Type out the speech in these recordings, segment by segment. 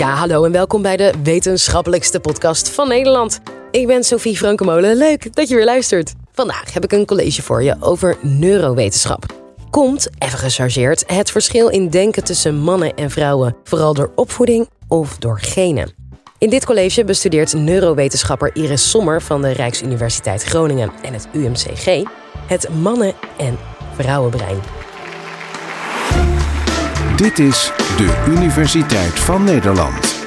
Ja, hallo en welkom bij de wetenschappelijkste podcast van Nederland. Ik ben Sophie Frankemolen. Leuk dat je weer luistert. Vandaag heb ik een college voor je over neurowetenschap. Komt, even gechargeerd, het verschil in denken tussen mannen en vrouwen vooral door opvoeding of door genen? In dit college bestudeert neurowetenschapper Iris Sommer van de Rijksuniversiteit Groningen en het UMCG het mannen- en vrouwenbrein. Dit is de Universiteit van Nederland.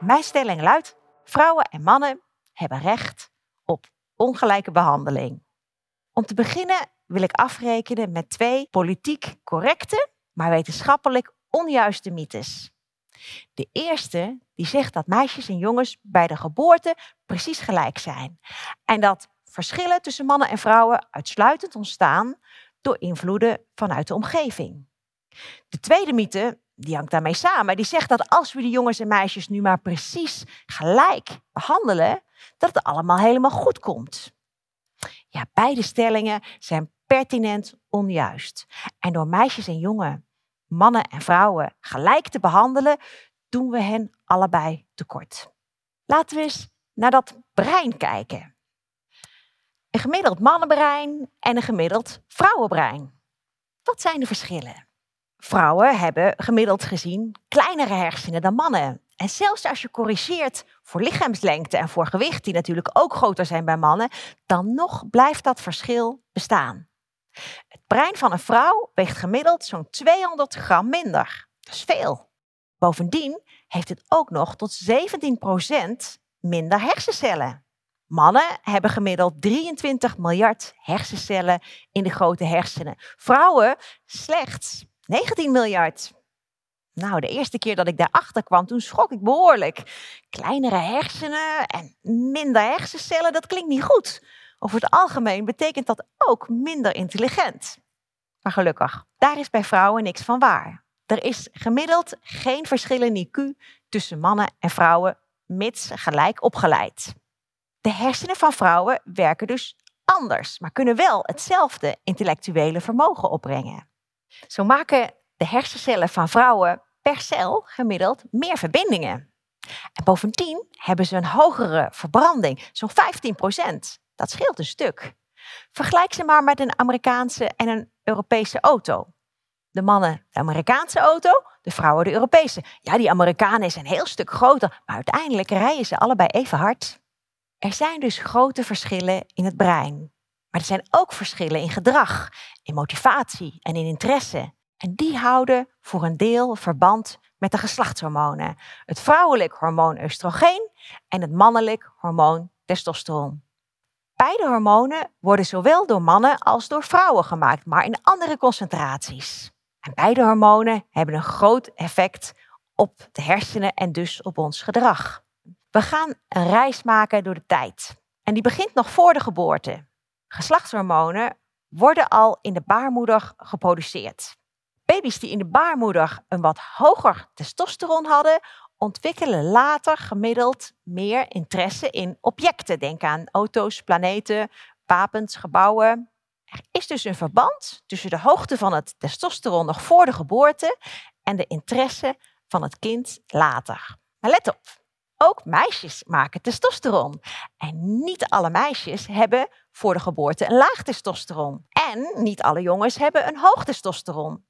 Mijn stelling luidt: vrouwen en mannen hebben recht op ongelijke behandeling. Om te beginnen wil ik afrekenen met twee politiek correcte, maar wetenschappelijk onjuiste mythes. De eerste die zegt dat meisjes en jongens bij de geboorte precies gelijk zijn en dat verschillen tussen mannen en vrouwen uitsluitend ontstaan door invloeden vanuit de omgeving. De tweede mythe, die hangt daarmee samen, die zegt dat als we de jongens en meisjes nu maar precies gelijk behandelen, dat het allemaal helemaal goed komt. Ja, beide stellingen zijn pertinent onjuist. En door meisjes en jongen, mannen en vrouwen gelijk te behandelen, doen we hen allebei tekort. Laten we eens naar dat brein kijken. Een gemiddeld mannenbrein en een gemiddeld vrouwenbrein. Wat zijn de verschillen? Vrouwen hebben gemiddeld gezien kleinere hersenen dan mannen. En zelfs als je corrigeert voor lichaamslengte en voor gewicht, die natuurlijk ook groter zijn bij mannen, dan nog blijft dat verschil bestaan. Het brein van een vrouw weegt gemiddeld zo'n 200 gram minder. Dat is veel. Bovendien heeft het ook nog tot 17% minder hersencellen. Mannen hebben gemiddeld 23 miljard hersencellen in de grote hersenen. Vrouwen slechts 19 miljard. Nou, de eerste keer dat ik daarachter kwam, toen schrok ik behoorlijk. Kleinere hersenen en minder hersencellen, dat klinkt niet goed. Over het algemeen betekent dat ook minder intelligent. Maar gelukkig, daar is bij vrouwen niks van waar. Er is gemiddeld geen verschil in IQ tussen mannen en vrouwen, mits gelijk opgeleid. De hersenen van vrouwen werken dus anders, maar kunnen wel hetzelfde intellectuele vermogen opbrengen. Zo maken de hersencellen van vrouwen per cel gemiddeld meer verbindingen. En bovendien hebben ze een hogere verbranding, zo'n 15% Dat scheelt een stuk. Vergelijk ze maar met een Amerikaanse en een Europese auto. De mannen de Amerikaanse auto, de vrouwen de Europese. Ja, die Amerikanen is een heel stuk groter, maar uiteindelijk rijden ze allebei even hard. Er zijn dus grote verschillen in het brein. Maar er zijn ook verschillen in gedrag, in motivatie en in interesse. En die houden voor een deel verband met de geslachtshormonen. Het vrouwelijk hormoon oestrogeen en het mannelijk hormoon testosteron. Beide hormonen worden zowel door mannen als door vrouwen gemaakt, maar in andere concentraties. En beide hormonen hebben een groot effect op de hersenen en dus op ons gedrag. We gaan een reis maken door de tijd. En die begint nog voor de geboorte. Geslachtshormonen worden al in de baarmoeder geproduceerd. Baby's die in de baarmoeder een wat hoger testosteron hadden, ontwikkelen later gemiddeld meer interesse in objecten. Denk aan auto's, planeten, wapens, gebouwen. Er is dus een verband tussen de hoogte van het testosteron nog voor de geboorte en de interesse van het kind later. Maar let op, ook meisjes maken testosteron. En niet alle meisjes hebben voor de geboorte een laag testosteron. En niet alle jongens hebben een hoog testosteron.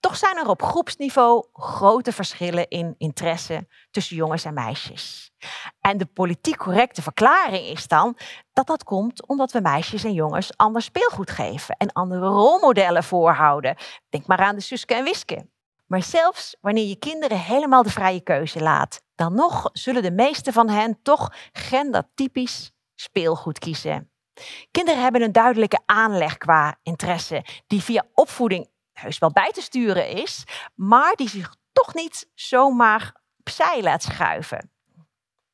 Toch zijn er op groepsniveau grote verschillen in interesse tussen jongens en meisjes. En de politiek correcte verklaring is dan dat dat komt omdat we meisjes en jongens ander speelgoed geven en andere rolmodellen voorhouden. Denk maar aan de Suske en Wiske. Maar zelfs wanneer je kinderen helemaal de vrije keuze laat, dan nog zullen de meeste van hen toch gendertypisch speelgoed kiezen. Kinderen hebben een duidelijke aanleg qua interesse, die via opvoeding heus wel bij te sturen is, maar die zich toch niet zomaar opzij laat schuiven.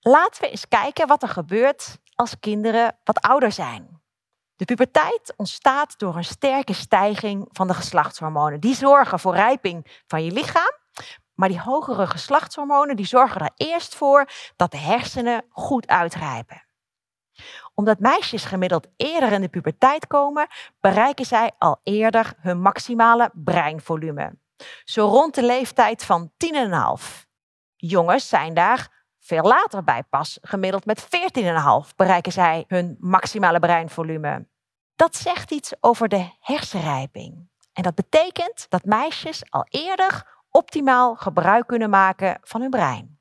Laten we eens kijken wat er gebeurt als kinderen wat ouder zijn. De puberteit ontstaat door een sterke stijging van de geslachtshormonen. Die zorgen voor rijping van je lichaam. Maar die hogere geslachtshormonen die zorgen er eerst voor dat de hersenen goed uitrijpen. Omdat meisjes gemiddeld eerder in de puberteit komen, bereiken zij al eerder hun maximale breinvolume. Zo rond de leeftijd van 10,5. Jongens zijn daar veel later bij, pas gemiddeld met 14,5 bereiken zij hun maximale breinvolume. Dat zegt iets over de hersenrijping. En dat betekent dat meisjes al eerder optimaal gebruik kunnen maken van hun brein.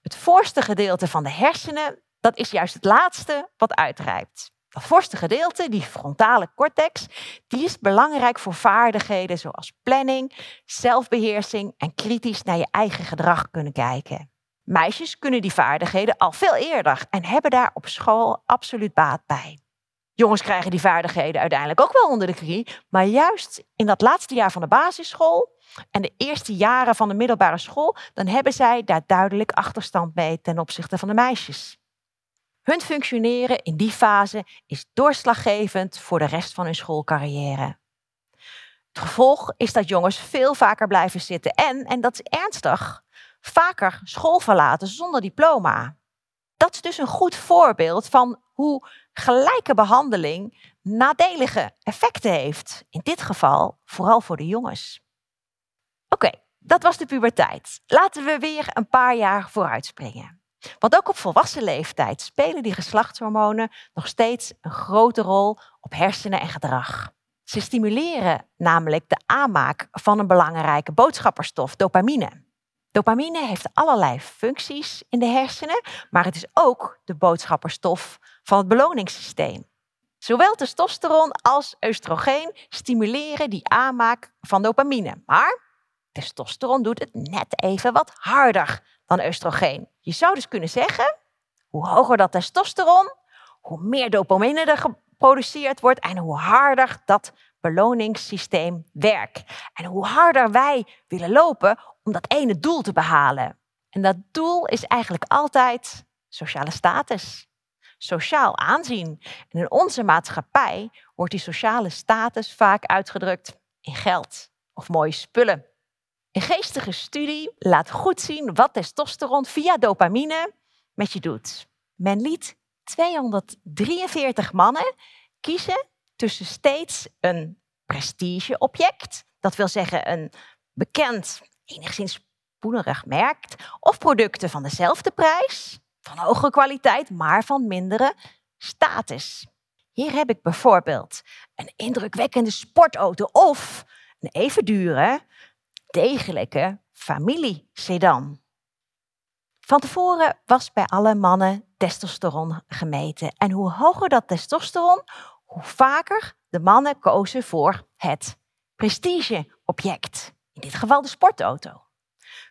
Het voorste gedeelte van de hersenen, dat is juist het laatste wat uitrijpt. Dat voorste gedeelte, die frontale cortex, die is belangrijk voor vaardigheden zoals planning, zelfbeheersing en kritisch naar je eigen gedrag kunnen kijken. Meisjes kunnen die vaardigheden al veel eerder en hebben daar op school absoluut baat bij. Jongens krijgen die vaardigheden uiteindelijk ook wel onder de knie, maar juist in dat laatste jaar van de basisschool en de eerste jaren van de middelbare school, dan hebben zij daar duidelijk achterstand mee ten opzichte van de meisjes. Hun functioneren in die fase is doorslaggevend voor de rest van hun schoolcarrière. Het gevolg is dat jongens veel vaker blijven zitten en, en dat is ernstig, vaker school verlaten zonder diploma. Dat is dus een goed voorbeeld van hoe gelijke behandeling nadelige effecten heeft. In dit geval vooral voor de jongens. Oké, dat was de puberteit. Laten we weer een paar jaar vooruitspringen. Want ook op volwassen leeftijd spelen die geslachtshormonen nog steeds een grote rol op hersenen en gedrag. Ze stimuleren namelijk de aanmaak van een belangrijke boodschapperstof, dopamine. Dopamine heeft allerlei functies in de hersenen, maar het is ook de boodschapperstof van het beloningssysteem. Zowel testosteron als oestrogeen stimuleren die aanmaak van dopamine. Maar testosteron doet het net even wat harder dan oestrogeen. Je zou dus kunnen zeggen, hoe hoger dat testosteron, hoe meer dopamine er geproduceerd wordt en hoe harder dat beloningssysteem werkt. En hoe harder wij willen lopen om dat ene doel te behalen. En dat doel is eigenlijk altijd sociale status, sociaal aanzien. En in onze maatschappij wordt die sociale status vaak uitgedrukt in geld of mooie spullen. Een geestige studie laat goed zien wat testosteron via dopamine met je doet. Men liet 243 mannen kiezen tussen steeds een prestigeobject, dat wil zeggen een bekend, enigszins poenerig merk, of producten van dezelfde prijs, van hogere kwaliteit, maar van mindere status. Hier heb ik bijvoorbeeld een indrukwekkende sportauto of een even dure, degelijke familiesedan. Van tevoren was bij alle mannen testosteron gemeten. En hoe hoger dat testosteron, hoe vaker de mannen kozen voor het prestigeobject. In dit geval de sportauto.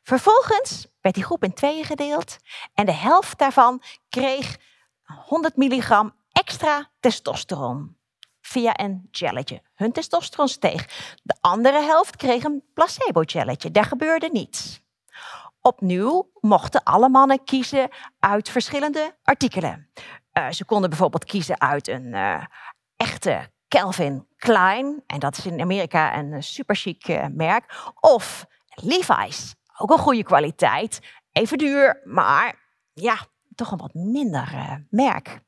Vervolgens werd die groep in tweeën gedeeld en de helft daarvan kreeg 100 milligram extra testosteron via een gelletje. Hun testosteron steeg. De andere helft kreeg een placebo-gelletje. Daar gebeurde niets. Opnieuw mochten alle mannen kiezen uit verschillende artikelen. Uh, ze konden bijvoorbeeld kiezen uit een uh, echte Calvin Klein, en dat is in Amerika een super chic uh, merk, of Levi's, ook een goede kwaliteit, even duur, maar ja, toch een wat minder merk.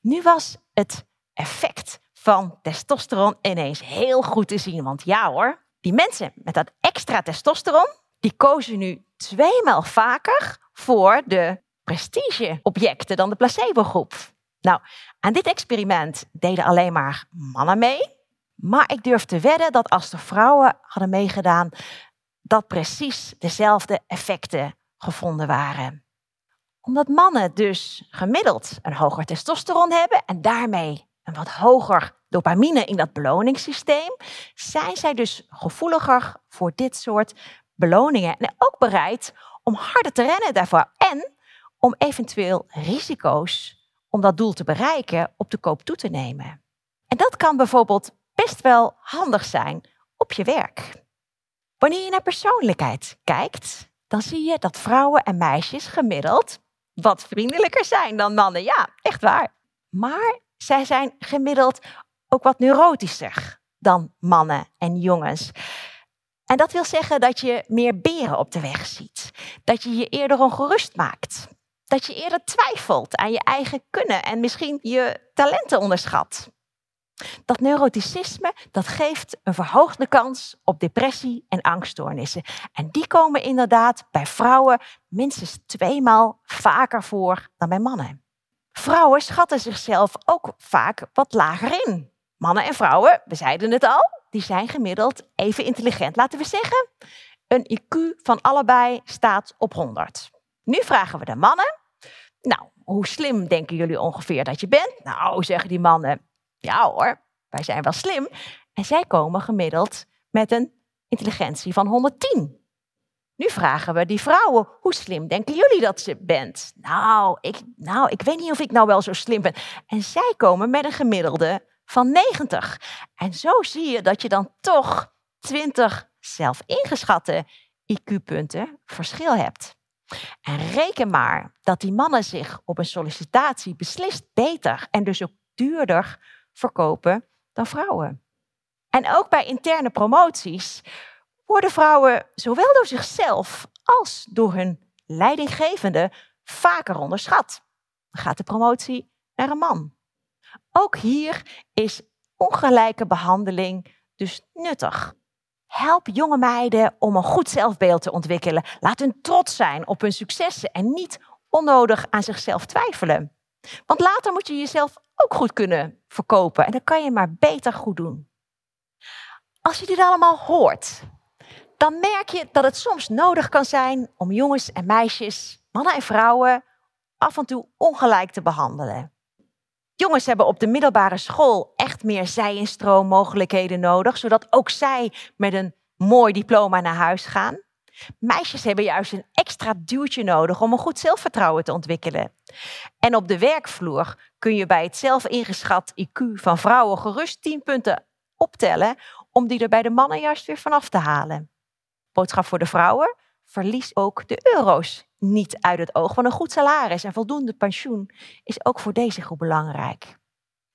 Nu was het effect van testosteron ineens heel goed te zien. Want ja hoor, die mensen met dat extra testosteron, die kozen nu tweemaal vaker voor de prestigeobjecten dan de placebo-groep. Nou, aan dit experiment deden alleen maar mannen mee. Maar ik durf te wedden dat als de vrouwen hadden meegedaan, dat precies dezelfde effecten gevonden waren. Omdat mannen dus gemiddeld een hoger testosteron hebben en daarmee een wat hoger dopamine in dat beloningssysteem, zijn zij dus gevoeliger voor dit soort beloningen. En ook bereid om harder te rennen daarvoor. En om eventueel risico's om dat doel te bereiken op de koop toe te nemen. En dat kan bijvoorbeeld best wel handig zijn op je werk. Wanneer je naar persoonlijkheid kijkt, dan zie je dat vrouwen en meisjes gemiddeld wat vriendelijker zijn dan mannen. Ja, echt waar. Maar zij zijn gemiddeld ook wat neurotischer dan mannen en jongens. En dat wil zeggen dat je meer beren op de weg ziet. Dat je je eerder ongerust maakt. Dat je eerder twijfelt aan je eigen kunnen en misschien je talenten onderschat. Dat neuroticisme dat geeft een verhoogde kans op depressie en angststoornissen. En die komen inderdaad bij vrouwen minstens tweemaal vaker voor dan bij mannen. Vrouwen schatten zichzelf ook vaak wat lager in. Mannen en vrouwen, we zeiden het al, die zijn gemiddeld even intelligent. Laten we zeggen, een IQ van allebei staat op 100. Nu vragen we de mannen. Nou, hoe slim denken jullie ongeveer dat je bent? Nou, zeggen die mannen. Ja hoor, wij zijn wel slim. En zij komen gemiddeld met een intelligentie van 110. Nu vragen we die vrouwen, hoe slim denken jullie dat ze bent? Nou ik, nou, ik weet niet of ik nou wel zo slim ben. En zij komen met een gemiddelde van 90. En zo zie je dat je dan toch 20 zelf ingeschatte IQ-punten verschil hebt. En reken maar dat die mannen zich op een sollicitatie beslist beter en dus ook duurder verkopen dan vrouwen. En ook bij interne promoties worden vrouwen zowel door zichzelf als door hun leidinggevende vaker onderschat. Dan gaat de promotie naar een man. Ook hier is ongelijke behandeling dus nuttig. Help jonge meiden om een goed zelfbeeld te ontwikkelen. Laat hun trots zijn op hun successen en niet onnodig aan zichzelf twijfelen. Want later moet je jezelf ook goed kunnen verkopen en dat kan je maar beter goed doen. Als je dit allemaal hoort, dan merk je dat het soms nodig kan zijn om jongens en meisjes, mannen en vrouwen af en toe ongelijk te behandelen. Jongens hebben op de middelbare school echt meer zij- en mogelijkheden nodig, zodat ook zij met een mooi diploma naar huis gaan. Meisjes hebben juist een extra duwtje nodig om een goed zelfvertrouwen te ontwikkelen. En op de werkvloer kun je bij het zelf ingeschat IQ van vrouwen gerust 10 punten optellen om die er bij de mannen juist weer vanaf te halen. Boodschap voor de vrouwen: verlies ook de euro's niet uit het oog. Want een goed salaris en voldoende pensioen is ook voor deze groep belangrijk.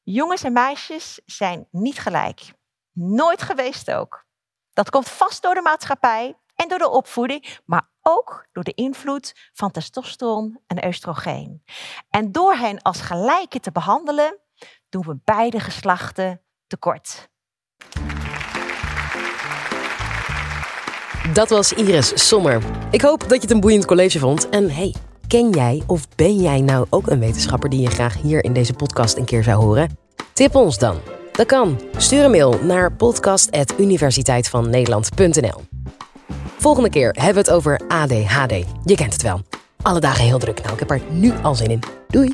Jongens en meisjes zijn niet gelijk. Nooit geweest ook. Dat komt vast door de maatschappij en door de opvoeding, maar ook door de invloed van testosteron en oestrogeen. En door hen als gelijke te behandelen, doen we beide geslachten tekort. Dat was Iris Sommer. Ik hoop dat je het een boeiend college vond. En hey, ken jij of ben jij nou ook een wetenschapper die je graag hier in deze podcast een keer zou horen? Tip ons dan. Dat kan. Stuur een mail naar podcast.universiteitvannederland.nl Volgende keer hebben we het over ADHD. Je kent het wel. Alle dagen heel druk. Nou, ik heb er nu al zin in. Doei!